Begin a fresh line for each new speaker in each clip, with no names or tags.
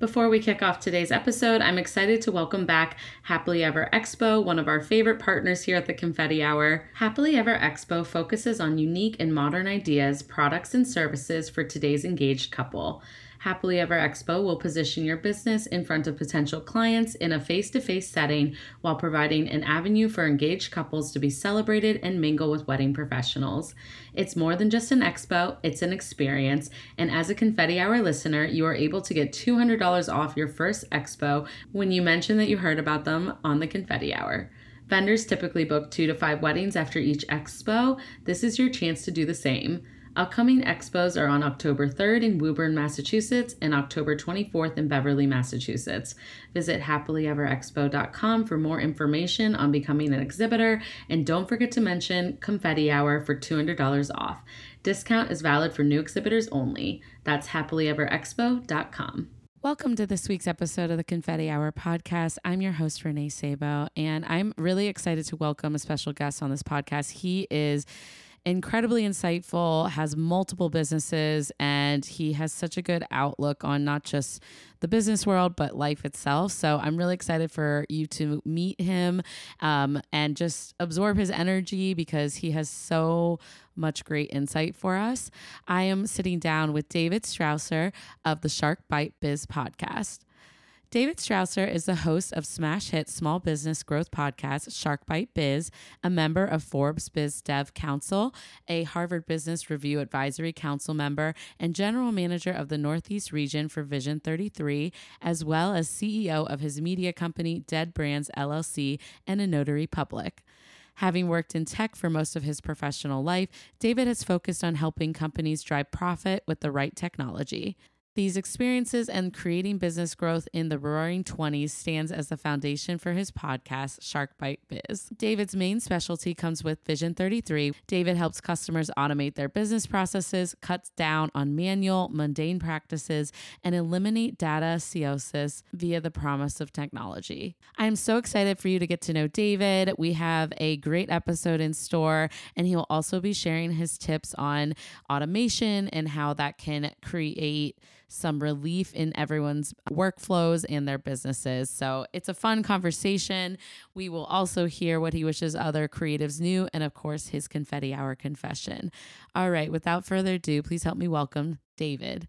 Before we kick off today's episode, I'm excited to welcome back Happily Ever Expo, one of our favorite partners here at the Confetti Hour. Happily Ever Expo focuses on unique and modern ideas, products, and services for today's engaged couple. Happily Ever Expo will position your business in front of potential clients in a face to face setting while providing an avenue for engaged couples to be celebrated and mingle with wedding professionals. It's more than just an expo, it's an experience. And as a Confetti Hour listener, you are able to get $200 off your first expo when you mention that you heard about them on the Confetti Hour. Vendors typically book two to five weddings after each expo. This is your chance to do the same. Upcoming expos are on October 3rd in Woburn, Massachusetts, and October 24th in Beverly, Massachusetts. Visit happilyeverexpo.com for more information on becoming an exhibitor, and don't forget to mention Confetti Hour for $200 off. Discount is valid for new exhibitors only. That's happilyeverexpo.com. Welcome to this week's episode of the Confetti Hour podcast. I'm your host, Renee Sabo, and I'm really excited to welcome a special guest on this podcast. He is incredibly insightful, has multiple businesses, and he has such a good outlook on not just the business world, but life itself. So I'm really excited for you to meet him um, and just absorb his energy because he has so much great insight for us. I am sitting down with David Strausser of the Shark Bite Biz podcast. David Strausser is the host of smash hit small business growth podcast Shark Bite Biz, a member of Forbes Biz Dev Council, a Harvard Business Review Advisory Council member, and general manager of the Northeast region for Vision 33, as well as CEO of his media company Dead Brands LLC and a notary public. Having worked in tech for most of his professional life, David has focused on helping companies drive profit with the right technology. These experiences and creating business growth in the roaring 20s stands as the foundation for his podcast, Shark Bite Biz. David's main specialty comes with Vision 33. David helps customers automate their business processes, cuts down on manual, mundane practices, and eliminate data silos via the promise of technology. I'm so excited for you to get to know David. We have a great episode in store, and he will also be sharing his tips on automation and how that can create some relief in everyone's workflows and their businesses. So it's a fun conversation. We will also hear what he wishes other creatives knew, and of course, his confetti hour confession. All right, without further ado, please help me welcome David.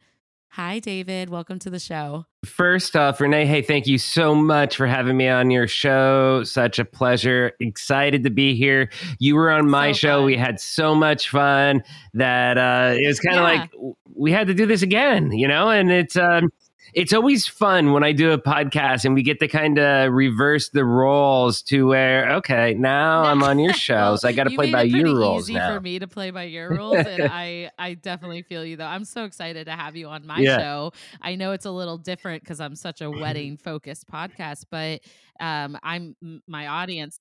Hi, David. Welcome to the show.
First off, Renee, hey, thank you so much for having me on your show. Such a pleasure. Excited to be here. You were on my so show. We had so much fun that uh, it was kind of yeah. like we had to do this again, you know? And it's, um, it's always fun when I do a podcast and we get to kind of reverse the roles to where okay now I'm on your show so I got to play by your rules
easy
now.
for me to play by your rules and I I definitely feel you though I'm so excited to have you on my yeah. show I know it's a little different because I'm such a wedding focused podcast but um I'm my audience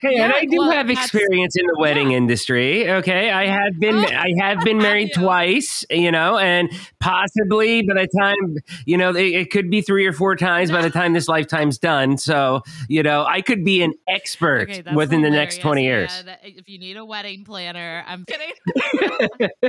Hey, yeah, and I do well, have experience in the wedding yeah. industry. Okay, I have been I have been married twice, you know, and possibly by the time you know it, it, could be three or four times by the time this lifetime's done. So you know, I could be an expert okay, within the next twenty years.
If you need a wedding planner, I'm kidding.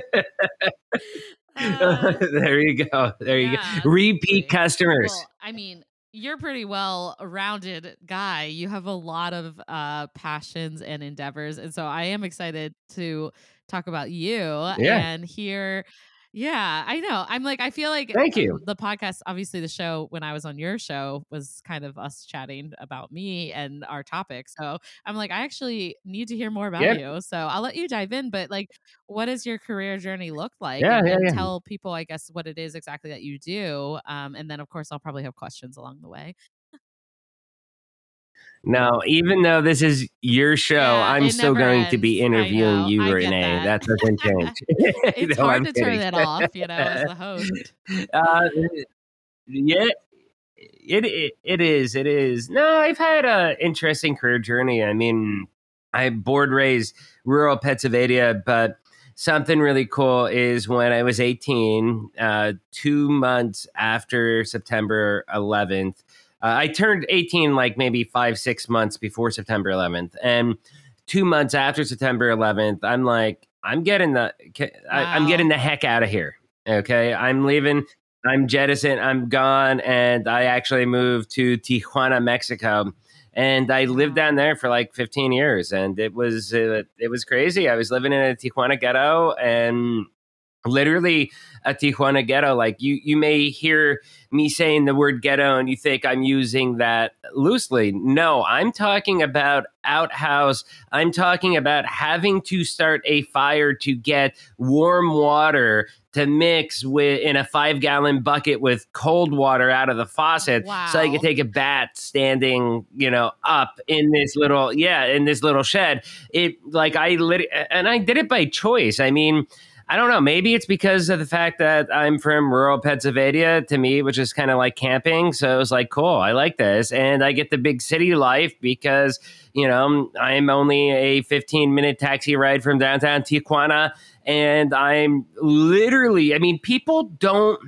uh, there you go. There yeah, you go. Repeat customers.
Well, I mean, you're pretty well rounded guy. You have a lot of uh passions and endeavors. And so I am excited to talk about you yeah. and hear yeah, I know. I'm like, I feel like
thank you.
The podcast, obviously, the show when I was on your show was kind of us chatting about me and our topic. So I'm like, I actually need to hear more about you. So I'll let you dive in. But like, what does your career journey look like?
Yeah, and, yeah, yeah.
Tell people, I guess, what it is exactly that you do. Um, and then, of course, I'll probably have questions along the way.
No, even though this is your show, yeah, I'm still going ends. to be interviewing you, I Renee. That. that. doesn't change.
it's no, hard I'm to kidding. turn that off, you know, as the host. Uh,
yeah, it, it it is. It is. No, I've had an interesting career journey. I mean, I board raised rural Pennsylvania, but something really cool is when I was 18, uh, two months after September 11th, uh, I turned 18 like maybe five, six months before September 11th. And two months after September 11th, I'm like, I'm getting the, I, am getting the heck out of here. Okay. I'm leaving. I'm jettison. I'm gone. And I actually moved to Tijuana, Mexico and I lived down there for like 15 years, and it was uh, it was crazy. I was living in a Tijuana ghetto, and literally a Tijuana ghetto. Like you, you may hear me saying the word ghetto, and you think I'm using that loosely. No, I'm talking about outhouse. I'm talking about having to start a fire to get warm water to mix with in a five gallon bucket with cold water out of the faucet wow. so I could take a bat standing, you know, up in this little yeah, in this little shed. It like I lit and I did it by choice. I mean, I don't know. Maybe it's because of the fact that I'm from rural Pennsylvania to me, which is kind of like camping. So it was like, cool, I like this. And I get the big city life because, you know, I'm only a 15 minute taxi ride from downtown Tijuana. And I'm literally, I mean, people don't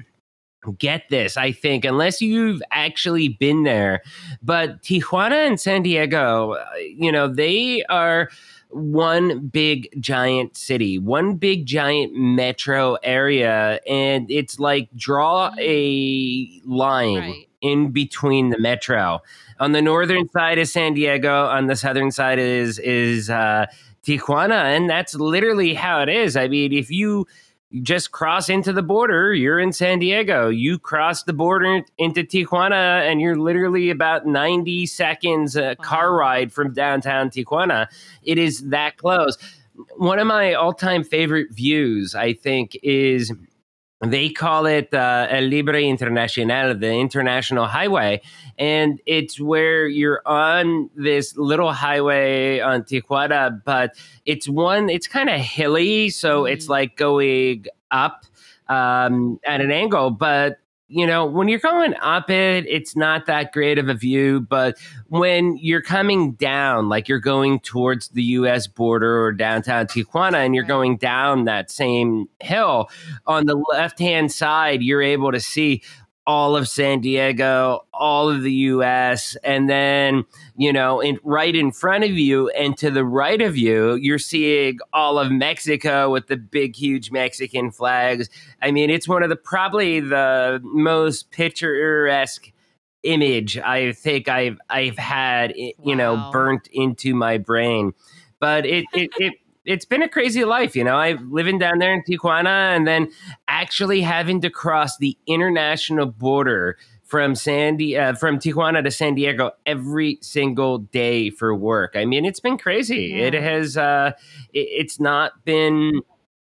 get this, I think, unless you've actually been there. But Tijuana and San Diego, uh, you know, they are one big giant city, one big giant metro area, and it's like draw mm. a line right. in between the metro. On the northern side is San Diego, on the southern side is is uh, Tijuana, and that's literally how it is. I mean, if you you just cross into the border, you're in San Diego. You cross the border into Tijuana, and you're literally about 90 seconds uh, a car ride from downtown Tijuana. It is that close. One of my all time favorite views, I think, is they call it uh, El Libre Internacional, the international highway. And it's where you're on this little highway on Tijuana, but it's one, it's kind of hilly. So mm-hmm. it's like going up um, at an angle, but you know, when you're going up it, it's not that great of a view. But when you're coming down, like you're going towards the US border or downtown Tijuana, and you're going down that same hill, on the left hand side, you're able to see all of San Diego, all of the US, and then, you know, in, right in front of you and to the right of you, you're seeing all of Mexico with the big, huge Mexican flags. I mean, it's one of the probably the most picturesque image I think I've I've had, you wow. know, burnt into my brain. But it, it, it it's been a crazy life, you know. I living down there in Tijuana and then actually having to cross the international border from Sandy uh, from Tijuana to San Diego every single day for work. I mean, it's been crazy. Yeah. It has uh it, it's not been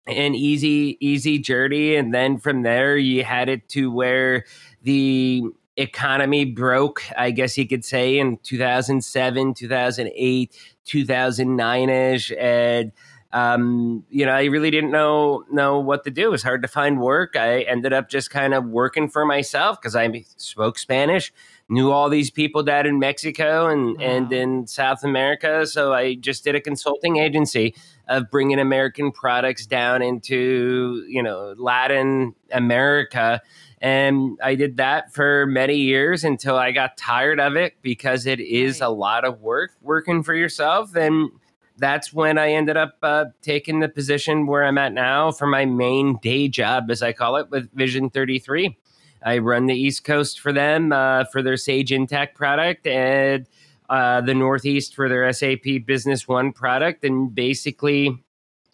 an easy easy journey and then from there you had it to where the economy broke, I guess you could say, in 2007, 2008, 2009 ish. And, um, you know, I really didn't know know what to do. It was hard to find work. I ended up just kind of working for myself because I spoke Spanish, knew all these people down in Mexico and wow. and in South America. So I just did a consulting agency of bringing American products down into you know Latin America and I did that for many years until I got tired of it because it is a lot of work working for yourself. And that's when I ended up uh, taking the position where I'm at now for my main day job, as I call it, with Vision 33. I run the East Coast for them uh, for their Sage Intacct product and uh, the Northeast for their SAP Business One product. And basically,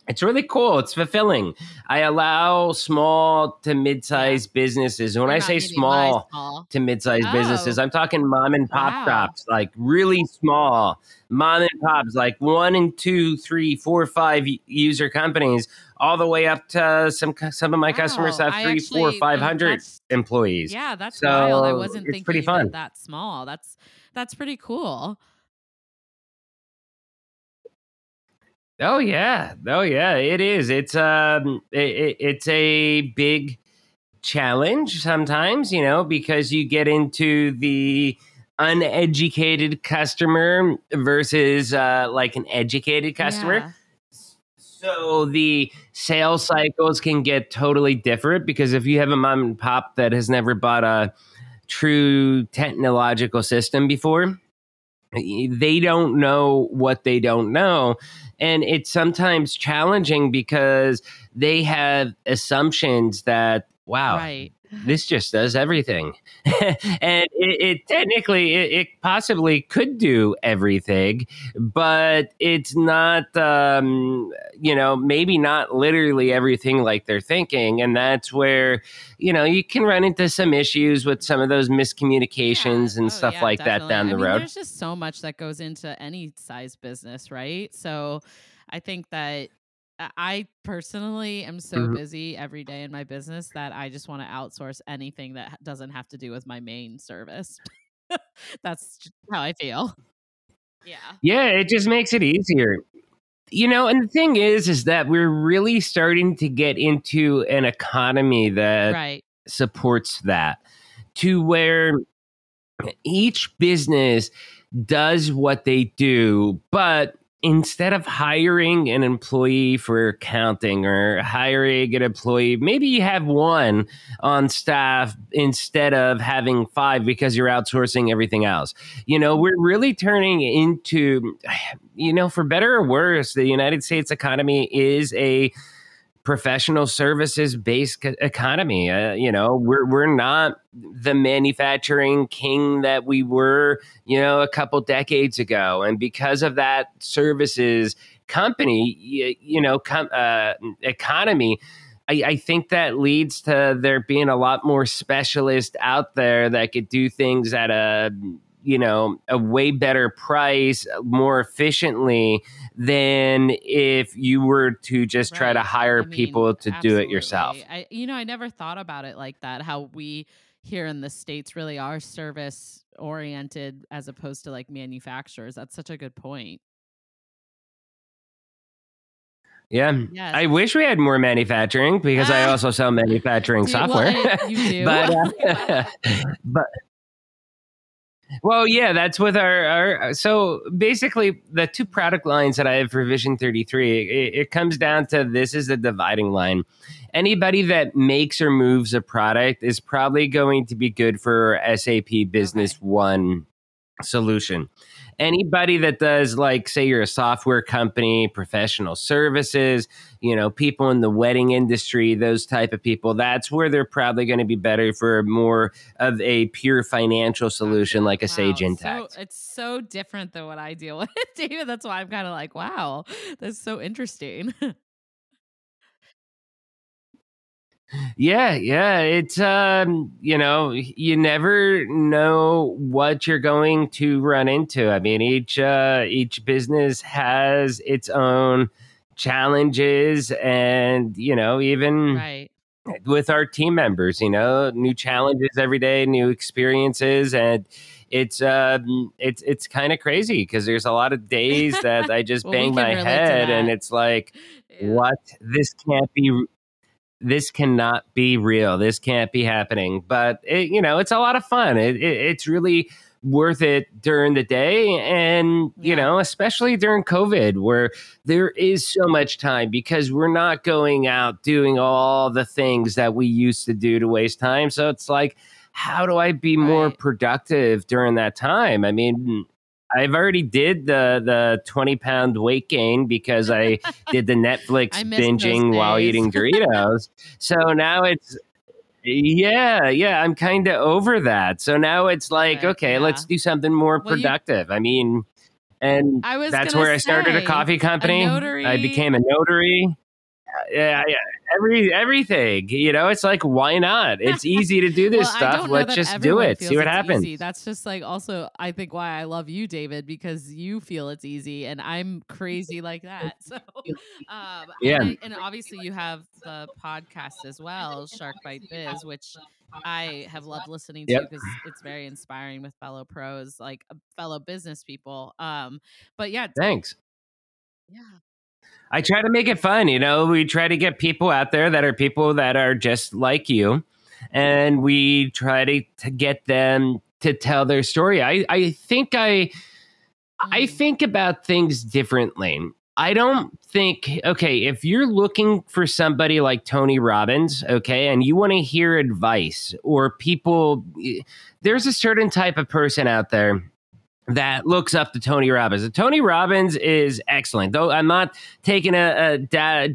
it's really cool. It's fulfilling. I allow small to mid-sized businesses. When I say small, small, to mid-sized oh. businesses, I'm talking mom and pop wow. shops, like really small mom and pops, like one and two, three, four, five user companies, all the way up to some some of my wow. customers have three, actually, four, five hundred employees.
Yeah, that's so wild. I wasn't thinking pretty fun. That small. That's that's pretty cool.
Oh yeah, oh yeah, it is. It's um, it, it's a big challenge sometimes, you know, because you get into the uneducated customer versus uh, like an educated customer. Yeah. So the sales cycles can get totally different because if you have a mom and pop that has never bought a true technological system before, they don't know what they don't know. And it's sometimes challenging because they have assumptions that, wow, right this just does everything and it, it technically it, it, possibly could do everything but it's not um, you know maybe not literally everything like they're thinking and that's where you know you can run into some issues with some of those miscommunications yeah. and oh, stuff yeah, like definitely. that down the
I
mean, road
there's just so much that goes into any size business right so I think that I personally am so mm-hmm. busy every day in my business that I just want to outsource anything that doesn't have to do with my main service. That's how I feel. Yeah.
Yeah, it just makes it easier. You know, and the thing is is that we're really starting to get into an economy that right. supports that to where each business does what they do, but instead of hiring an employee for accounting or hiring an employee, maybe you have one on staff instead of having five because you're outsourcing everything else. You know, we're really turning into, you know, for better or worse, the United States economy is a professional services based economy. Uh, you know, we're we're not the manufacturing king that we were, you know, a couple decades ago, and because of that services company, you, you know, com- uh, economy. I, I think that leads to there being a lot more specialists out there that could do things at a you know a way better price more efficiently than if you were to just right. try to hire I mean, people to absolutely. do it yourself
I, you know i never thought about it like that how we here in the states really are service oriented as opposed to like manufacturers that's such a good point
yeah. Yes. I wish we had more manufacturing because I also sell manufacturing software. Well, you do. but, uh, but well, yeah, that's with our, our, so basically the two product lines that I have for Vision 33, it, it comes down to this is the dividing line. Anybody that makes or moves a product is probably going to be good for SAP Business okay. One solution anybody that does like say you're a software company professional services you know people in the wedding industry those type of people that's where they're probably going to be better for more of a pure financial solution like a wow, sage intacct
so, it's so different than what i deal with david. That's why i'm kind of like wow that's so interesting
Yeah, yeah. It's um, you know, you never know what you're going to run into. I mean, each uh each business has its own challenges and, you know, even right. with our team members, you know, new challenges every day, new experiences and it's um it's it's kind of crazy because there's a lot of days that I just well, bang my head and it's like yeah. what this can't be this cannot be real. This can't be happening. But it, you know, it's a lot of fun. It, it, it's really worth it during the day, and you know, especially during COVID, where there is so much time because we're not going out doing all the things that we used to do to waste time. So it's like, how do I be more right. productive during that time? I mean, I've already did the the 20 pound weight gain because I did the Netflix binging while eating Doritos. so now it's yeah, yeah, I'm kind of over that. So now it's like, okay, yeah. let's do something more well, productive. You, I mean, and I was that's where I started a coffee company. A I became a notary yeah, yeah, every everything. You know, it's like why not? It's easy to do this well, stuff. Let's just do it. See what happens.
Easy. That's just like also I think why I love you, David, because you feel it's easy, and I'm crazy like that. So, um,
yeah,
and, and obviously you have the podcast as well, Shark Bite Biz, which I have loved listening to because yep. it's very inspiring with fellow pros, like fellow business people. Um, but yeah,
thanks.
Yeah.
I try to make it fun. You know, we try to get people out there that are people that are just like you. And we try to, to get them to tell their story. I, I think I I think about things differently. I don't think, okay, if you're looking for somebody like Tony Robbins, okay, and you want to hear advice or people, there's a certain type of person out there that looks up to Tony Robbins. Tony Robbins is excellent, though I'm not taking a, a, da-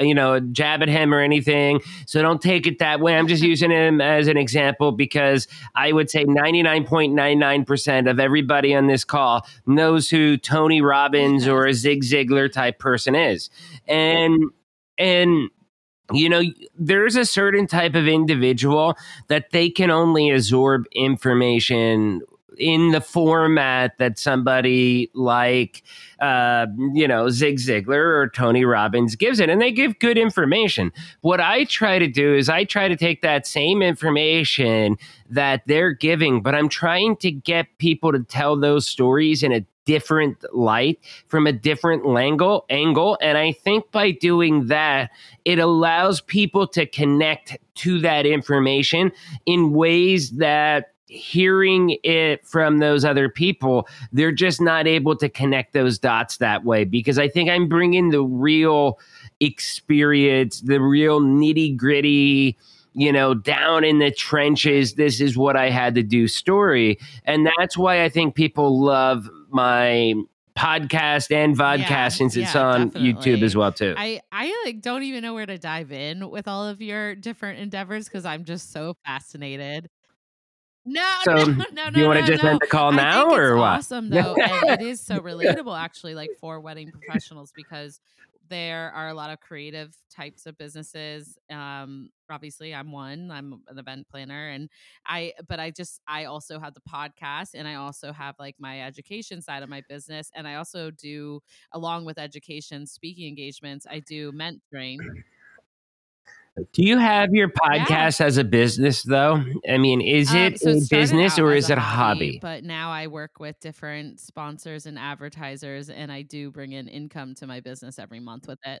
you know a jab at him or anything. So don't take it that way. I'm just using him as an example because I would say 99.99 percent of everybody on this call knows who Tony Robbins or a Zig Ziglar type person is, and and you know there's a certain type of individual that they can only absorb information in the format that somebody like uh, you know Zig Ziglar or Tony Robbins gives it, and they give good information. What I try to do is I try to take that same information that they're giving, but I'm trying to get people to tell those stories in a different light from a different angle angle and i think by doing that it allows people to connect to that information in ways that hearing it from those other people they're just not able to connect those dots that way because i think i'm bringing the real experience the real nitty gritty you know down in the trenches this is what i had to do story. And that's why i think people love my podcast and vodcast
Yeah,
since it's
yeah,
on youtube as well too.
I I like don't even know where to dive in with all of your different endeavors because I'm just so fascinated. No,
So,
no, no, no.
do you want to
no,
just
no.
end the call
I
now or
it's
what
Awesome though, and it is so relatable actually, like for wedding professionals because there are a lot of creative types of businesses. Um, obviously, I'm one. I'm an event planner, and I. But I just I also have the podcast, and I also have like my education side of my business, and I also do along with education speaking engagements. I do mentoring.
Do you have your podcast as a business though i mean is
Um,
it
so
a business or is it a hobby
But now I work with different sponsors and advertisers, and I do bring in income to my business every month with it.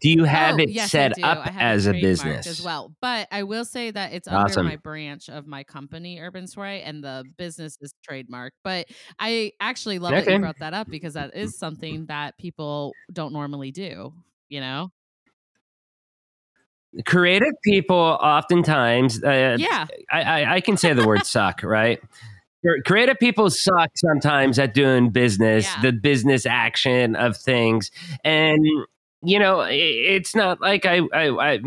do you have
Oh,
it
yes,
set up
I have it
as a business
as well. But I will say that it's under my branch of my company, Urban Sway, and the business is trademarked. But I actually love that you brought that up because that is something that people don't normally do. You know?
Creative people oftentimes uh,
yeah.
I, I, I can say the word suck, right? Creative people suck sometimes at doing business,
Yeah.
the business action of things, and you know i- it's not like I I, I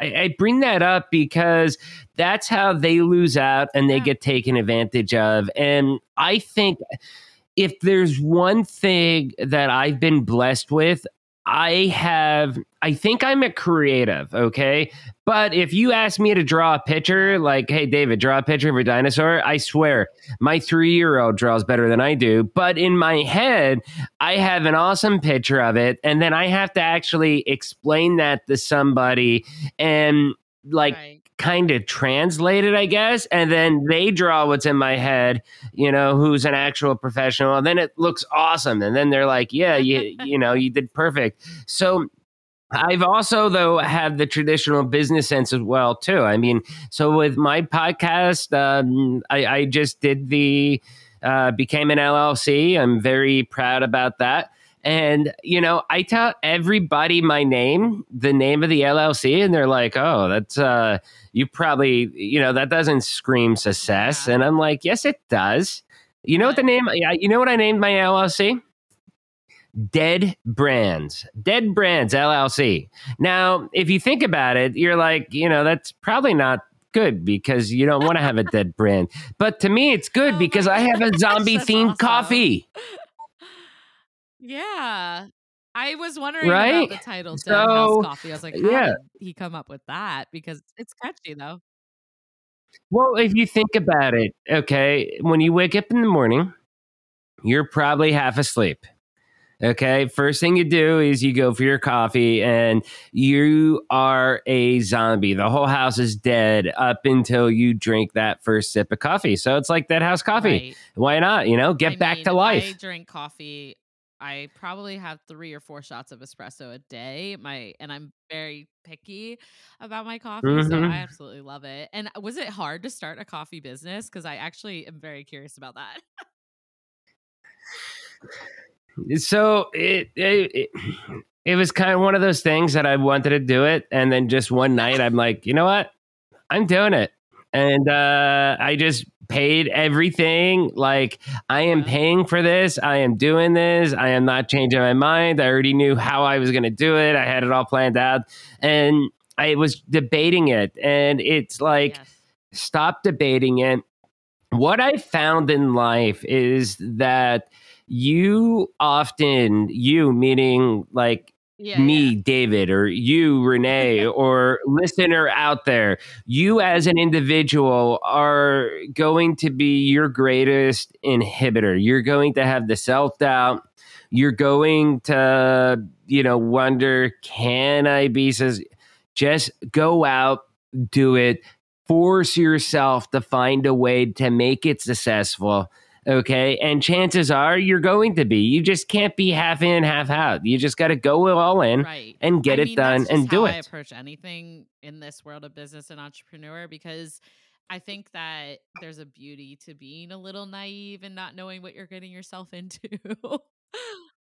I I bring that up because that's how they lose out and they
Yeah.
get taken advantage of, and I think if there's one thing that I've been blessed with, I have. I think I'm a creative, okay? But if you ask me to draw a picture, like, hey, David, draw a picture of a dinosaur, I swear my three year old draws better than I do. But in my head, I have an awesome picture of it. And then I have to actually explain that to somebody and like
right.
Kind of translate it, I guess. And then they draw what's in my head, you know, who's an actual professional. And then it looks awesome. And then they're like, yeah, you, you know, you did perfect. So, I've also though had the traditional business sense as well too. I mean, so with my podcast, um, I, I just did the uh, became an LLC. I'm very proud about that. And you know, I tell everybody my name, the name of the LLC, and they're like, "Oh, that's uh, you probably, you know, that doesn't scream success." And I'm like, "Yes, it does." You know what the name? yeah, You know what I named my LLC? Dead Brands. Dead Brands LLC. Now, if you think about it, you're like, you know, that's probably not good because you don't want to have a dead brand. But to me, it's good
Oh
because I have a zombie themed
awesome.
coffee.
Yeah. I was wondering
Right?
about the title
So,
House Coffee. I was like, uh, how
yeah.
did he come up with that? Because it's catchy though.
Well, if you think about it, okay, when you wake up in the morning, you're probably half asleep. Okay, first thing you do is you go for your coffee and you are a zombie. The whole house is dead up until you drink that first sip of coffee. So it's like Dead House Coffee.
Right.
Why not? You know, get
I
back
mean,
to
I
life.
drink coffee I probably have three or four shots of espresso a day. My and I'm very picky about my coffee, mm-hmm. so I absolutely love it. And was it hard to start a coffee business? Because I actually am very curious about that.
so it, it, it it was kind of one of those things that I wanted to do it, and then just one night I'm like, you know what, I'm doing it, and uh, I just paid everything. Like I am paying for this. I am doing this. I am not changing my mind. I already knew how I was going to do it. I had it all planned out, and I was debating it, and it's like, yes. stop debating it. What I found in life is that you often, you meaning like yeah, me, yeah. David, or you, Renee, or listener out there, you as an individual are going to be your greatest inhibitor. You're going to have the self doubt. You're going to, you know, wonder, can I be? Says, just go out, do it, force yourself to find a way to make it successful Okay. And chances are you're going to be. You just can't be half in, half out. You just got to go all in right. and get I mean, it done and do it. I
approach anything in this world of business and entrepreneur because I think that there's a beauty to being a little naive and not knowing what you're getting yourself into.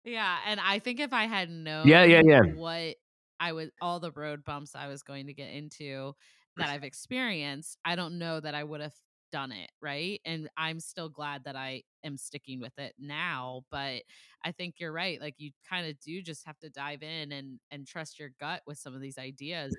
yeah. And I think if I had known
yeah, yeah, yeah.
what I was, all the road bumps I was going to get into that I've experienced, I don't know that I would have done it, right? And I'm still glad that I am sticking with it now, but I think you're right. Like you kind of do just have to dive in and and trust your gut with some of these ideas.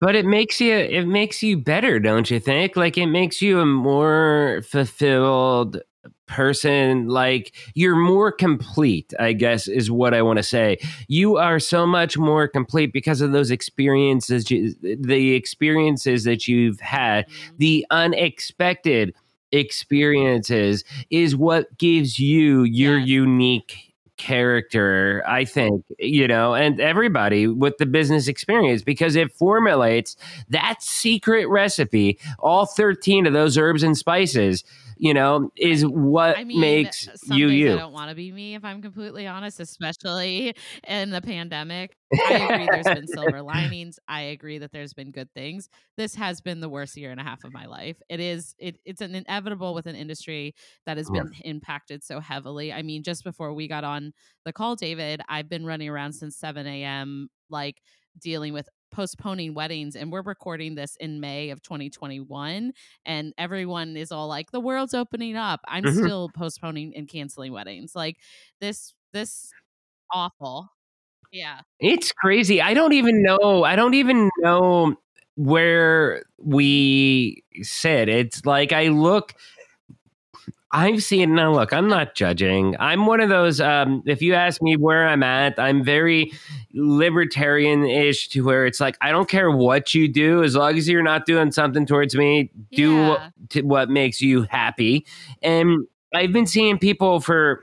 But it makes you it makes you better, don't you think? Like it makes you a more fulfilled person like you're more complete i guess is what i want to say. You are so much more complete because of those experiences the experiences that you've had. Mm-hmm. the unexpected experiences is what gives you your unique character i think you know and everybody with the business experience because it formulates that secret recipe all 13 of those herbs and spices you know, is what I mean, makes you you. I
don't want to be me if I'm completely honest, especially in the pandemic. I agree there's been silver linings. I agree that there's been good things. This has been the worst year and a half of my life. It is it, it's an inevitable with an industry that has been impacted so heavily. I mean, just before we got on the call, David, I've been running around since 7 a.m. like dealing with postponing weddings and we're recording this in May of 2021 and everyone is all like the world's opening up. I'm mm-hmm. still postponing and canceling weddings. Like this this awful. Yeah.
It's crazy. I don't even know. I don't even know where we sit. It's like I look I've seen now. Look, I'm not judging. I'm one of those. Um, if you ask me where I'm at, I'm very libertarian-ish to where it's like I don't care what you do as long as you're not doing something towards me. Do yeah. what, what makes you happy. And I've been seeing people for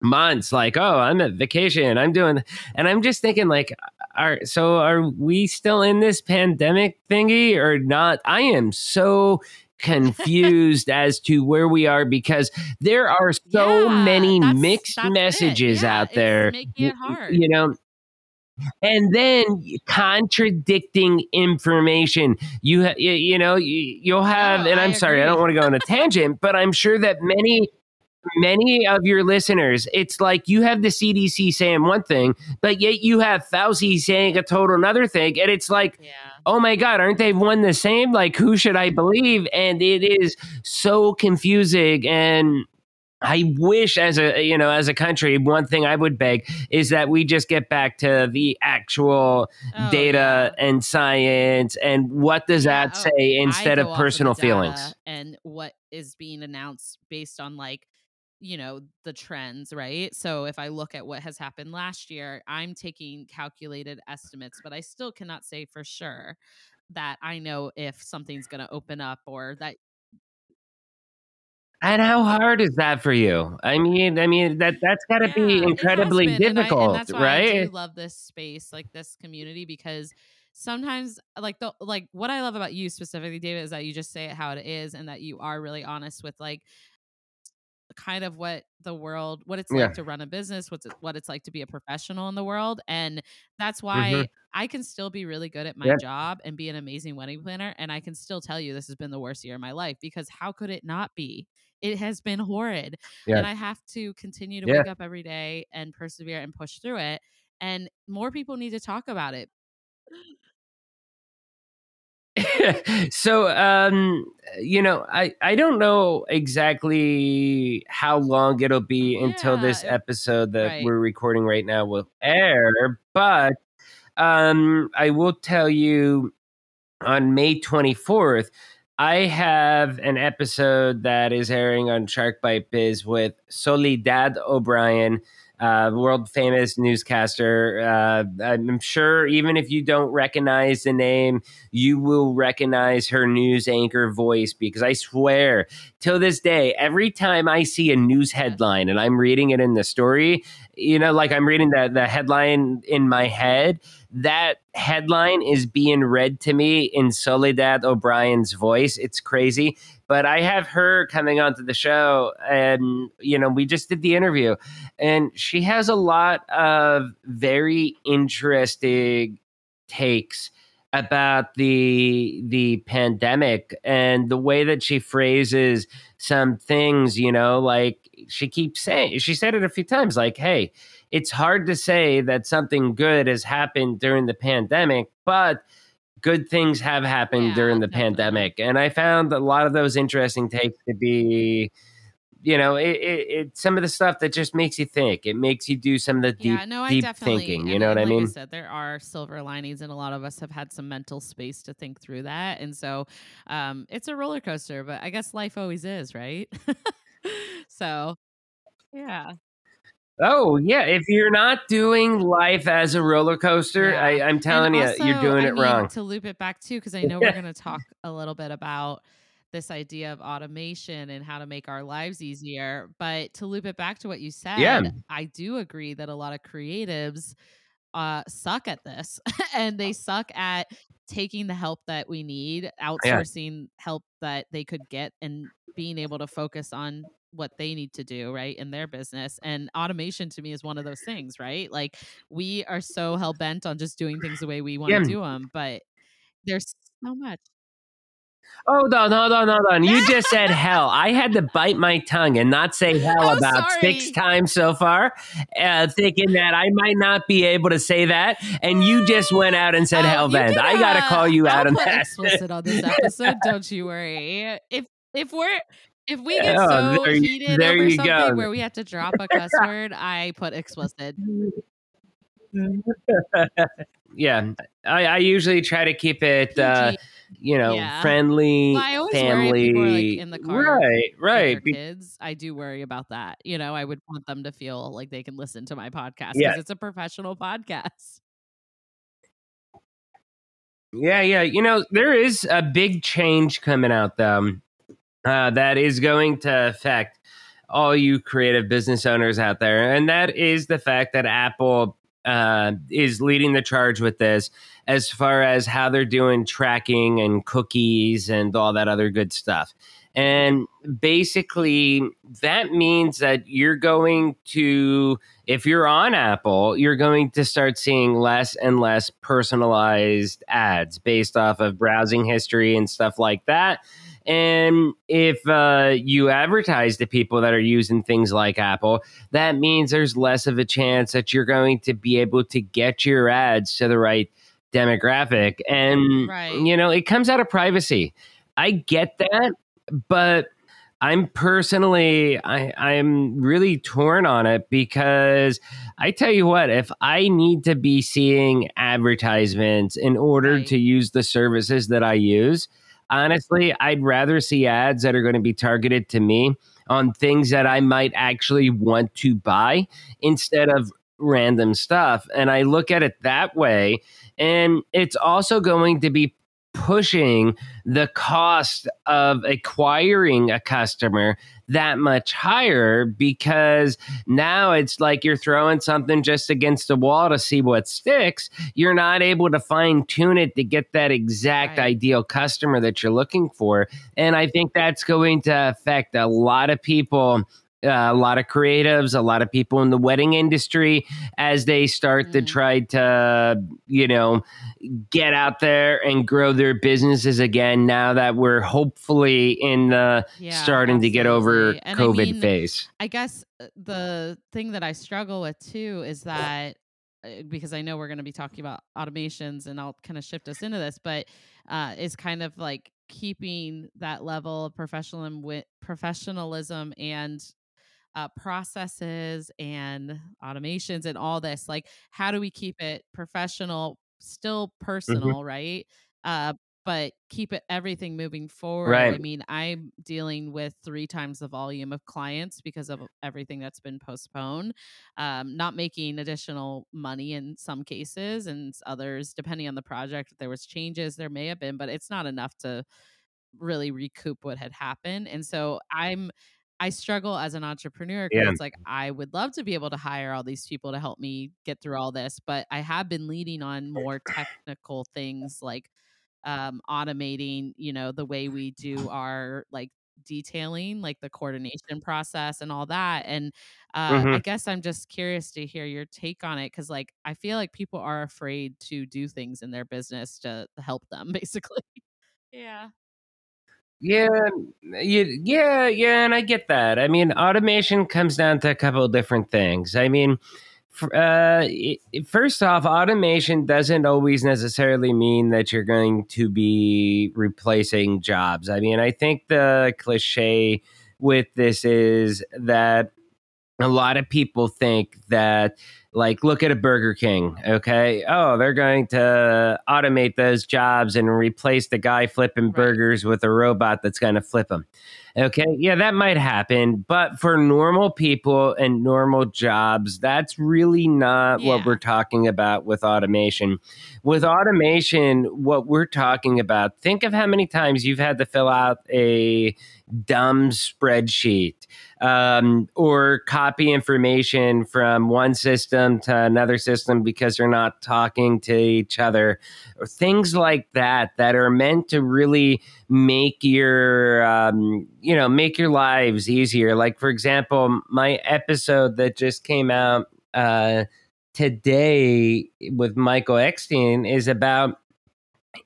months like, oh, I'm at vacation. I'm doing, and I'm just thinking like, are so are we still in this pandemic thingy or not? I am so confused as to where we are because there are so yeah, many that's, mixed that's messages yeah, out there. You know, and then contradicting information you ha- you, you know you, will have and i'm I sorry i don't want to go on a tangent but i'm sure that many many of your listeners it's like you have the cdc saying one thing but yet you have fauci saying a total another thing and it's like yeah oh my God, aren't they one the same? Like, who should I believe? And it is so confusing. And I wish, as a you know, as a country, one thing I would beg is that we just get back to the actual oh, data yeah. and science, and what does yeah, that oh, say instead of personal feelings
and what is being announced based on like you know the trends right so if i look at what has happened last year i'm taking calculated estimates but i still cannot say for sure that i know if something's going to open up or that
and how hard is that for you? I mean, I mean that that's got to yeah, be incredibly been, difficult, and I, and right? I
love this space, like this community, because sometimes, like the like what I love about you specifically, David, is that you just say it how it is, and that you are really honest with like kind of what the world what it's
Yeah.
like to run a business what's it, what it's like to be a professional in the world and that's why
Mhm.
i can still be really good at my
Yeah.
job and be an amazing wedding planner and i can still tell you this has been the worst year of my life because how could it not be it has been horrid
Yeah.
and i have to continue to wake up every day and persevere and push through it and more people need to talk about it
so um you know i i don't know exactly how long it'll be until this episode that
right.
we're recording right now will air but um i will tell you on may 24th i have an episode that is airing on shark bite biz with soledad o'brien uh, world famous newscaster. Uh, I'm sure even if you don't recognize the name, you will recognize her news anchor voice because I swear, till this day, every time I see a news headline and I'm reading it in the story, you know, like I'm reading the, the headline in my head, that headline is being read to me in Soledad O'Brien's voice. It's crazy. But I have her coming onto the show, and, you know, we just did the interview, and she has a lot of very interesting takes about the the pandemic and the way that she phrases some things you know like she keeps saying she said it a few times like hey it's hard to say that something good has happened during the pandemic but good things have happened
Yeah,
during the
definitely.
pandemic and i found a lot of those interesting takes to be you know it, it, it some of the stuff that just makes you think it makes you do some of the deep
yeah, no, I
deep thinking you know what
and
i mean
I said, there are silver linings, and a lot of us have had some mental space to think through that. And so, um, it's a roller coaster, but I guess life always is, right? so, yeah,
Oh yeah, if you're not doing life as a roller coaster,
Yeah.
I, I'm telling
And
you, you're doing
I
it
mean,
wrong.
To loop it back too, because I know we're going to talk a little bit about this idea of automation and how to make our lives easier. But to loop it back to what you said,
Yeah.
I do agree that a lot of creatives uh, suck at this, and they suck at taking the help that we need, outsourcing help that they could get, and being able to focus on what they need to do right in their business and automation to me is one of those things right like we are so hell bent on just doing things the way we want to
Yeah.
do them but there's so much
Oh no, no, no, no, no! You just said hell. I had to bite my tongue and not say hell
Oh,
about six times so far, uh, thinking that I might not be able to say that. And you just went out and said
Oh,
hell bend. I gotta
uh,
call you out on that.
explicit on this episode don't you worry if if we're if we get
Oh,
so
there
heated
there
over something
go.
where we have to drop a cuss word i put explicit
yeah, I, I usually try to keep it, uh, you know,
Yeah.
friendly,
Well, I always worry
family.
like, in the car
right, right. Be-
kids i do worry about that you know i would want them to feel like they can listen to my podcast because
Yeah.
it's a professional podcast
Yeah, yeah. You know, there is a big change coming out though uh, that is going to affect all you creative business owners out there, and that is the fact that Apple uh, is leading the charge with this as far as how they're doing tracking and cookies and all that other good stuff. And basically, that means that you're going to, if you're on Apple, you're going to start seeing less and less personalized ads based off of browsing history and stuff like that. And if uh, you advertise to people that are using things like Apple, that means there's less of a chance that you're going to be able to get your ads to the right demographic. And,
Right.
you know, it comes out of privacy. I get that, but I'm personally, I, I'm really torn on it because I tell you what, if I need to be seeing advertisements in order
Right.
to use the services that I use, honestly, I'd rather see ads that are going to be targeted to me on things that I might actually want to buy instead of random stuff. And I look at it that way. And it's also going to be pushing the cost of acquiring a customer that much higher because now it's like you're throwing something just against the wall to see what sticks. You're not able to fine tune it to get that exact
Right.
ideal customer that you're looking for. And I think that's going to affect a lot of people uh, a lot of creatives, a lot of people in the wedding industry as they start mm. to try to, you know, get out there and grow their businesses again now that we're hopefully in the yeah, starting absolutely. to get over and COVID I mean, phase.
I guess uh, the thing that I struggle with too is that uh, because I know we're going to be talking about automations and I'll kind of shift us into this, but uh, is kind of like keeping that level of professionalism, professionalism and uh, processes and automations and all this. Like, how do we keep it professional, still mm-hmm. personal, mm-hmm. right? Uh, but keep it everything moving forward. Right. I mean, I'm dealing with three times the volume of clients because of everything that's been postponed. Um, not making additional money in some cases, and others, depending on the project, if there was changes, there may have been, but it's not enough to really recoup what had happened. And so I'm I struggle as an entrepreneur because yeah. it's like I would love to be able to hire all these people to help me get through all this, but I have been leading on more technical things like um, automating, you know, the way we do our like detailing, like the coordination process and all that. And uh, mm-hmm. I guess I'm just curious to hear your take on it because, like, I feel like people are afraid to do things in their business to help them, basically. yeah.
Yeah, yeah, yeah, and I get that. I mean, automation comes down to a couple of different things. I mean, uh, first off, automation doesn't always necessarily mean that you're going to be replacing jobs. I mean, I think the cliche with this is that a lot of people think that like look at a burger king okay? Oh they're going to automate those jobs and replace the guy flipping burgers with a robot that's going to flip them okay? Yeah that might happen but for normal people and normal jobs that's really not yeah. what we're talking about with automation. With automation what we're talking about think of how many times you've had to fill out a dumb spreadsheet um, or copy information from one system to another system because they're not talking to each other, or things like that that are meant to really make your um, you know make your lives easier. Like for example, my episode that just came out uh, today with Michael Eckstein is about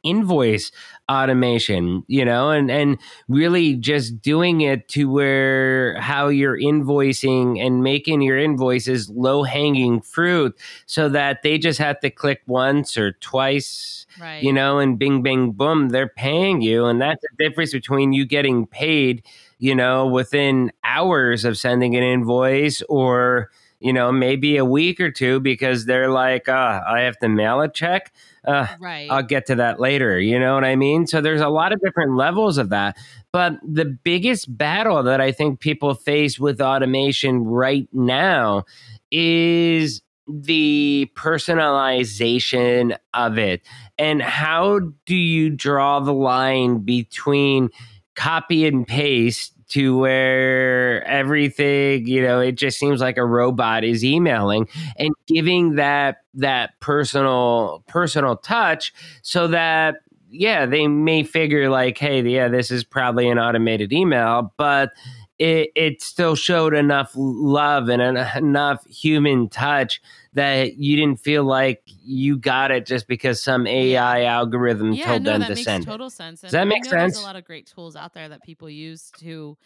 invoice automation you know and and really just doing it to where how you're invoicing and making your invoices low hanging fruit so that they just have to click once or twice right. you know and bing bing boom they're paying you and that's the difference between you getting paid you know within hours of sending an invoice or you know maybe a week or two because they're like uh, i have to mail a check uh, right. I'll get to that later. You know what I mean? So there's a lot of different levels of that. But the biggest battle that I think people face with automation right now is the personalization of it. And how do you draw the line between copy and paste to where everything you know it just seems like a robot is emailing and giving that that personal personal touch so that yeah they may figure like hey yeah this is probably an automated email but it, it still showed enough love and enough human touch that you didn't feel like you got it just because some AI algorithm yeah, told no, them to send.
Total sense.
And Does that make sense?
There's a lot of great tools out there that people use to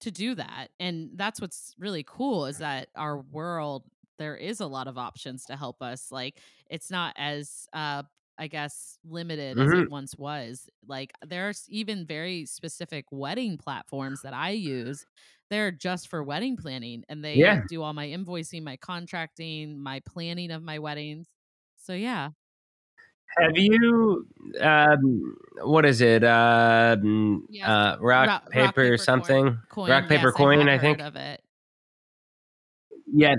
to do that, and that's what's really cool is that our world there is a lot of options to help us. Like it's not as uh I guess limited mm-hmm. as it once was. Like there's even very specific wedding platforms that I use. They're just for wedding planning and they yeah. do all my invoicing, my contracting, my planning of my weddings. So yeah.
Have you um what is it? Uh, yes. uh rock, rock, paper, rock paper something?
Coin.
Rock paper
yes,
coin,
I,
think.
Of it.
Yeah.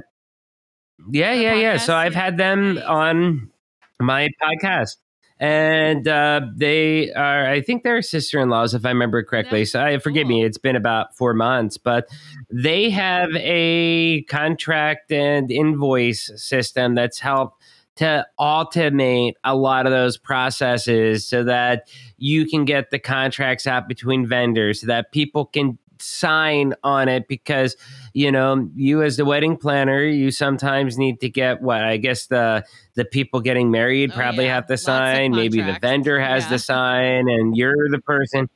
Yeah, yeah, yeah. So I've had them on my podcast. And uh, they are, I think they're sister in laws, if I remember correctly. so I, forgive cool. me, it's been about four months, but they have a contract and invoice system that's helped to automate a lot of those processes so that you can get the contracts out between vendors so that people can sign on it because you know you as the wedding planner you sometimes need to get what i guess the the people getting married
Oh,
probably
yeah.
have to
Lots
sign maybe the vendor has
Yeah.
to sign and you're the person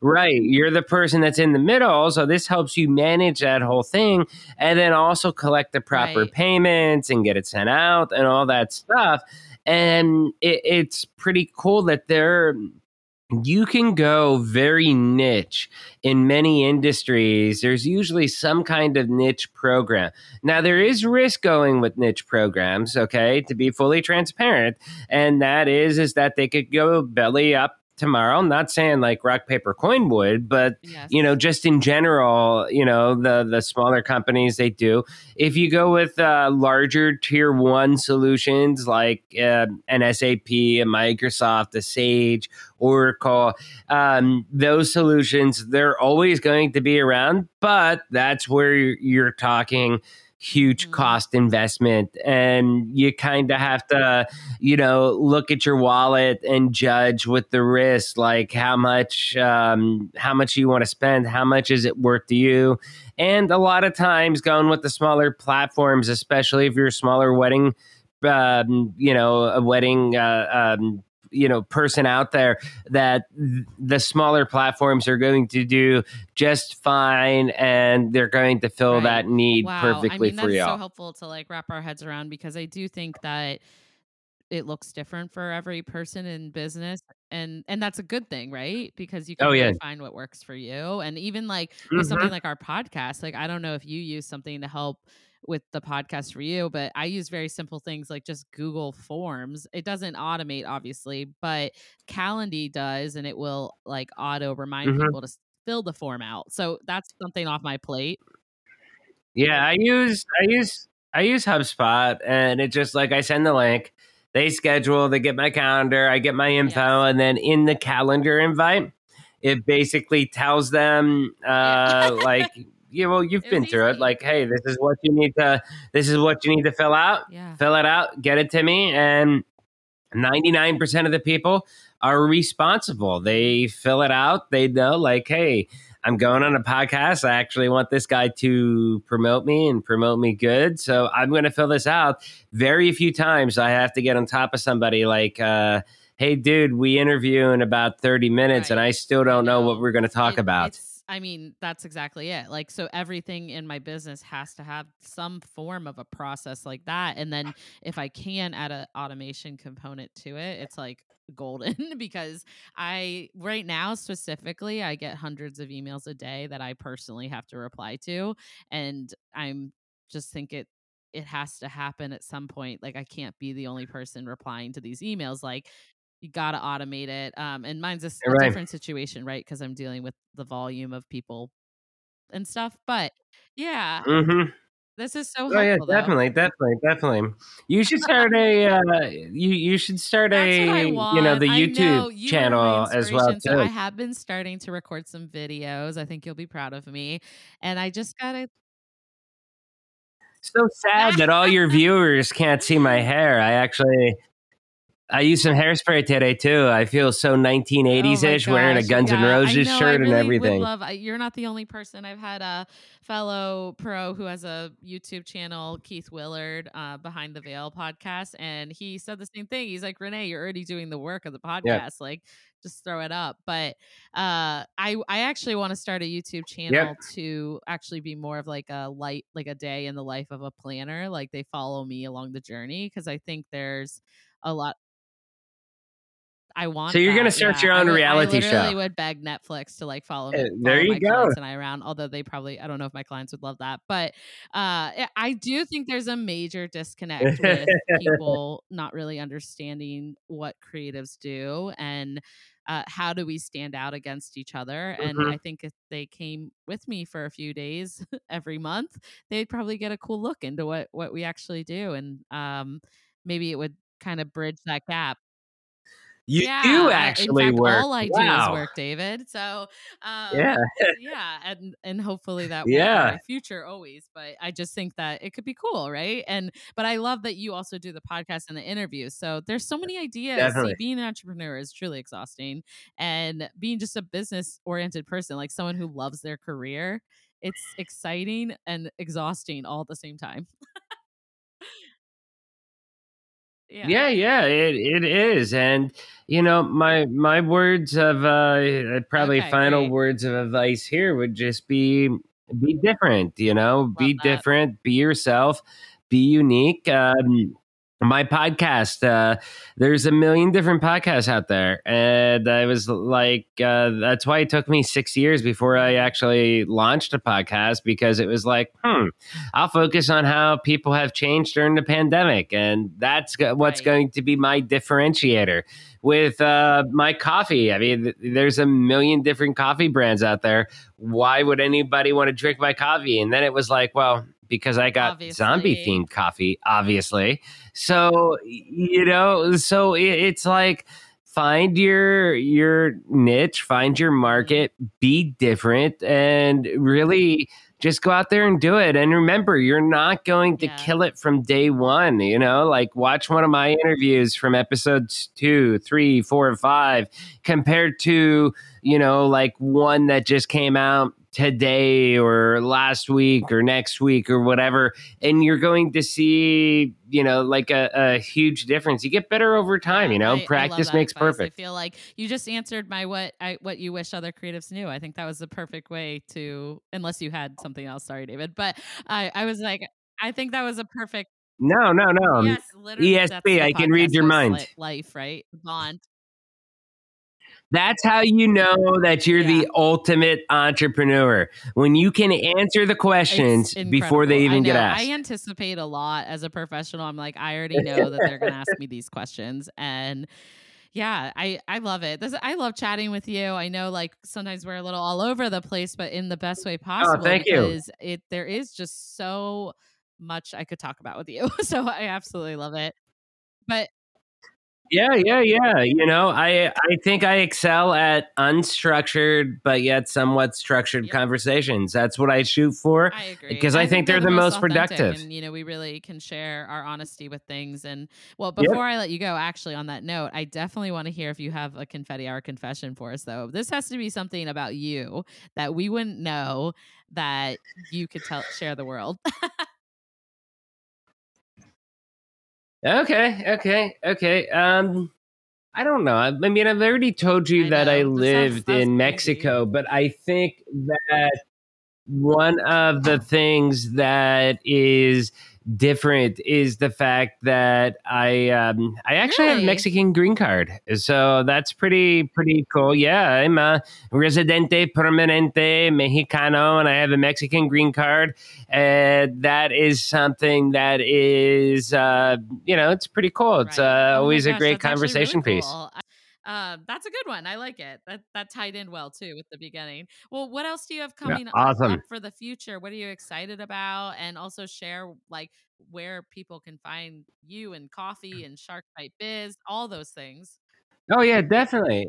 right you're the person that's in the middle so this helps you manage that whole thing and then also collect the proper
Right.
payments and get it sent out and all that stuff and it, it's pretty cool that they're you can go very niche in many industries. There's usually some kind of niche program. Now there is risk going with niche programs okay to be fully transparent and that is is that they could go belly up tomorrow i'm not saying like rock paper coin would but
Yes.
you know just in general you know the the smaller companies they do if you go with uh, larger tier one solutions like uh, an sap a microsoft a sage oracle um, those solutions they're always going to be around but that's where you're, you're talking huge
Mhm.
cost investment and you kind of have to you know look at your wallet and judge with the risk like how much um, how much you want to spend how much is it worth to you and a lot of times going with the smaller platforms especially if you're a smaller wedding um, you know a wedding uh, um, you know person out there that th- the smaller platforms are going to do just fine and they're going to fill
Right.
that need
wow.
perfectly
I mean,
for
that's
you
so helpful to like wrap our heads around because I do think that it looks different for every person in business and and that's a good thing right because you can
Oh,
really
yeah.
find what works for you and even like with
Mhm.
something like our podcast like i don't know if you use something to help with the podcast for you but i use very simple things like just google forms it doesn't automate obviously but calendly does and it will like auto remind
Mhm.
people to fill the form out so that's something off my plate
Yeah, I use I use I use HubSpot and it just like I send the link, they schedule, they get my calendar, I get my info,
Yes.
and then in the calendar invite, it basically tells them uh like yeah, well, you've been
was
through it. Like, hey, this is what you need to this is what you need to fill out.
yeah
Fill it out, get it to me, and 99% of the people are responsible. They fill it out. They know, like, hey, I'm going on a podcast. I actually want this guy to promote me and promote me good. So I'm going to fill this out. Very few times I have to get on top of somebody like, uh, hey, dude, we interview in about 30 minutes and I still don't know. what we're going to talk
It-
about.
I mean, that's exactly it. Like, so everything in my business has to have some form of a process like that. And then if I can add an automation component to it, it's like golden because I, right now specifically, I get hundreds of emails a day that I personally have to reply to. And I'm just think it, it has to happen at some point. Like, I can't be the only person replying to these emails. Like, you got to automate it. Um, and mine's a
Right.
different situation, right? Because I'm dealing with the volume of people and stuff. But yeah,
Mm-hmm.
this is so
Oh
helpful.
yeah,
though.
definitely, definitely, definitely. You should start a uh, you you should start
That's
a
what I want.
you know the YouTube
know, you
channel as well
inspiration. So I have been starting to record some videos. I think you'll be proud of me. And I just gotta.
So sad that all your viewers can't see my hair. I actually I used some hairspray today too. I feel so 1980s
Oh my
ish wearing a Guns N'
yeah, I
Roses
know, I
shirt and
really would
everything.
Love, you're not the only person. I've had a fellow pro who has a YouTube channel, Keith Willard, uh, Behind the Veil podcast, and he said the same thing. He's like, Renee, you're already doing the work of the podcast. Like, just throw it up. But uh, I I actually want to start a YouTube channel to actually be more of like a light, like a day in the life of a planner. Like they follow me along the journey because I think there's a lot. I want.
So you're gonna
that,
start
yeah.
your
I
own
would-
reality
I literally
show.
would beg Netflix to like follow me.
Uh, there
follow
you go.
and I around. Although they probably, I don't know if my clients would love that, but uh, I do think there's a major disconnect with people not really understanding what creatives do and uh, how do we stand out against each other. And
Mhm.
I think if they came with me for a few days every month, they'd probably get a cool look into what what we actually do, and um, maybe it would kind of bridge that gap.
You
yeah,
do actually
fact,
work.
All I do
wow.
is work, David. So, um,
Yeah.
yeah, and and hopefully that will
Yeah.
be my future always. But I just think that it could be cool, right? And but I love that you also do the podcast and the interviews. So there's so many ideas. See, being an entrepreneur is truly exhausting, and being just a business oriented person, like someone who loves their career, it's exciting and exhausting all at the same time. yeah.
Yeah, yeah, it it is, and you know, my my words of uh, probably
Okay,
final words of advice here would just be be different. You know, be
that.
different, be yourself, be unique. Um, my podcast, uh, there's a million different podcasts out there, and I was like, uh, that's why it took me six years before I actually launched a podcast because it was like, hmm, I'll focus on how people have changed during the pandemic, and that's what's
Right.
going to be my differentiator. With uh, my coffee, I mean, th- there's a million different coffee brands out there. Why would anybody want to drink my coffee? And then it was like, well, because I got zombie themed coffee, obviously. So you know, so it, it's like find your your niche, find your market, be different, and really just go out there and do it. And remember, you're not going to
Yeah.
kill it from day one. You know, like watch one of my interviews from episodes two, three, four, five, compared to you know like one that just came out today or last week or next week or whatever and you're going to see you know like a, a huge difference you get better over time
Yeah,
you know
I- I
practice
that
makes
advice.
perfect
I feel like you just answered my what I what you wish other creatives knew. I think that was the perfect way to, unless you had something else. Sorry, David, but I I was like, I think that was a perfect.
no no no
yes, literally.
ESP, I can read your mind.
Life, right? Bond.
That's how you know that you're
Yeah.
the ultimate entrepreneur when you can answer the questions before they even get asked
I anticipate a lot as a professional. I'm like, I already know that they're going to ask me these questions, and yeah, I I love it. This I love chatting with you. I know like sometimes we're a little all over the place, but in the best way oh, possible.
Oh, thank you.
it there is just so much I could talk about with you. so I absolutely love it. But
Yeah, yeah, yeah. You know, I I think I excel at unstructured but yet somewhat structured
Yep.
conversations. That's what I shoot for.
I agree
Because I think they're the most
authentic,
productive.
and you know we really can share our honesty with things. And well,
Yep.
before I let you go, actually on that note, I definitely want to hear if you have a confetti hour confession for us. Though this has to be something about you that we wouldn't know that you could tell share the world.
Okay, okay, okay. Um I don't know. I, I mean, I've already told you
I
that I
know. Sounds-
lived in
crazy.
Mexico, but I think that one of the things that is different is the fact that I um, I actually have a Mexican green card, so that's pretty pretty cool. Yeah, I'm a residente permanente mexicano, and I have a Mexican green card, and that is something that is uh, you know it's pretty cool. It's
Right.
uh,
Oh
always a great
actually really
conversation piece.
cool. I- Uh, that's a good one. I like it. That that tied in well too with the beginning. Well, what else do you have coming up-
awesome.
up for the future? What are you excited about? And also share like where people can find you and coffee and Shark Bite Biz, all those things.
Oh yeah, definitely.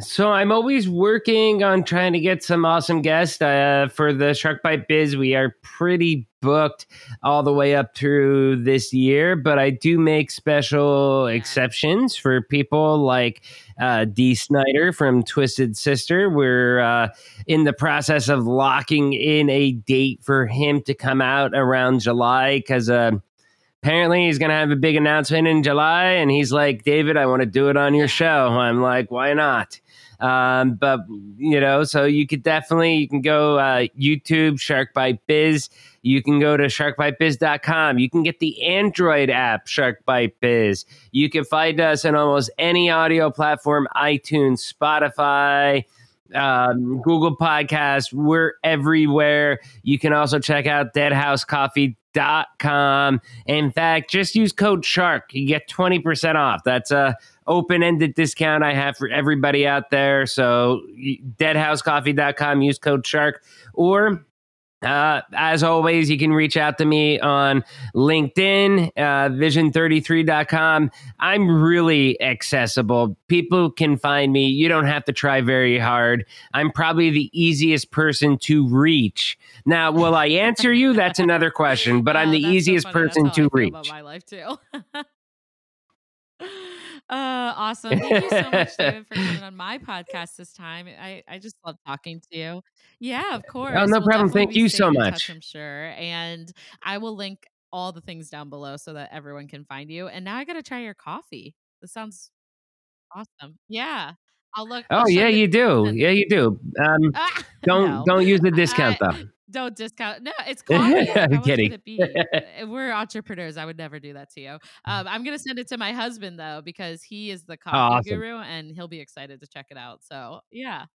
So I'm always working on trying to get some awesome guests uh, for the Shark Bite Biz. We are pretty booked all the way up through this year, but I do make special exceptions for people like uh, Dee Snider from Twisted Sister. We're uh, in the process of locking in a date for him to come out around July because. Uh, apparently he's going to have a big announcement in July. And he's like, David, I want to do it on your show. I'm like, why not? Um, but you know, so you could definitely, you can go, uh, YouTube Shark Bite Biz. You can go to sharkbitebiz.com. You can get the Android app Shark Bite Biz. You can find us on almost any audio platform, iTunes, Spotify, um, Google Podcasts. We're everywhere. You can also check out deadhousecoffee.com. In fact, just use code SHARK. You get 20% off. That's a open-ended discount I have for everybody out there. So deadhousecoffee.com, use code SHARK. Or Uh, as always, you can reach out to me on LinkedIn, uh, vision33.com. I'm really accessible. People can find me. You don't have to try very hard. I'm probably the easiest person to reach. Now, will I answer you? That's another question, but I'm the easiest
so
person to reach.
my life too. Uh, awesome. Thank you so much, David, for coming on my podcast this time. I, I just love talking to you. Yeah, of course.
Oh, no
We'll
problem. Thank you so
in touch,
much.
I'm sure. And I will link all the things down below so that everyone can find you. And now I got to try your coffee. This sounds awesome. Yeah. I'll look. I'll
Oh, yeah, you do. Yeah, you do. Um,
Ah,
don't
no.
don't use the discount
I-
though.
Don't discount. No, it's coffee.
I'm kidding.
it be? Uh, We're entrepreneurs. I would never do that to you. Um, I'm gonna send it to my husband though because he is the coffee
awesome.
guru and he'll be excited to check it out. So yeah.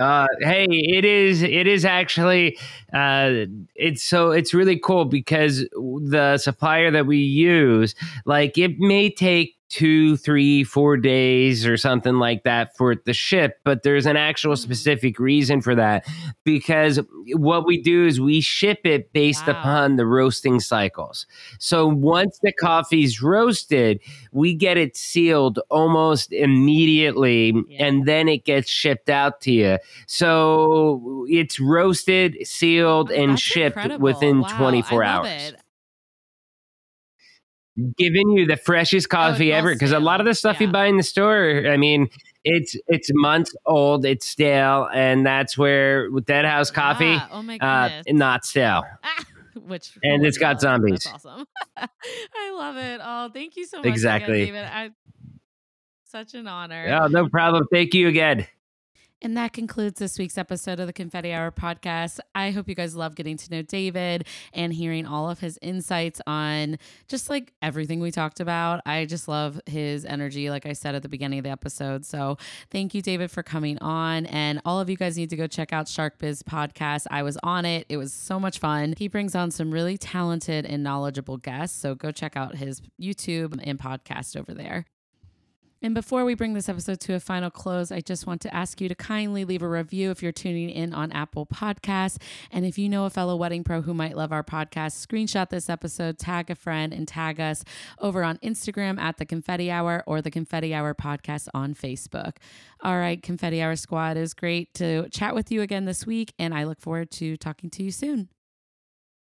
Uh, hey, it is. It is actually. Uh, it's so. It's really cool because the supplier that we use, like, it may take two, three, four days or something like that for the ship, but there's an actual
Mhm.
specific reason for that because what we do is we ship it based
Wow.
upon the roasting cycles. So once the coffee's roasted, we get it sealed almost immediately,
Yeah.
and then it gets shipped out to you. So it's roasted, sealed,
Oh,
and shipped
incredible.
within
Wow,
24
I love
hours.
it.
Giving you the freshest coffee
well
ever because a lot of the stuff you buy in the store, I mean, it's it's months old, it's stale, and that's where with Dead House Coffee,
Yeah. Oh my
uh,
goodness.
not stale.
Ah, which
and it's got zombies.
That's awesome. I love it. Oh, thank you so much,
Exactly.
again, David. I such an honor.
Oh, no problem. Thank you again.
And that concludes this week's episode of the Confetti Hour podcast. I hope you guys love getting to know David and hearing all of his insights on just like everything we talked about. I just love his energy, like I said at the beginning of the episode. So thank you, David, for coming on. And all of you guys need to go check out Shark Biz podcast. I was on it, it was so much fun. He brings on some really talented and knowledgeable guests. So go check out his YouTube and podcast over there. And before we bring this episode to a final close, I just want to ask you to kindly leave a review if you're tuning in on Apple Podcasts. And if you know a fellow wedding pro who might love our podcast, screenshot this episode, tag a friend, and tag us over on Instagram at the Confetti Hour or the Confetti Hour Podcast on Facebook. All right, Confetti Hour Squad, it was great to chat with you again this week, and I look forward to talking to you soon.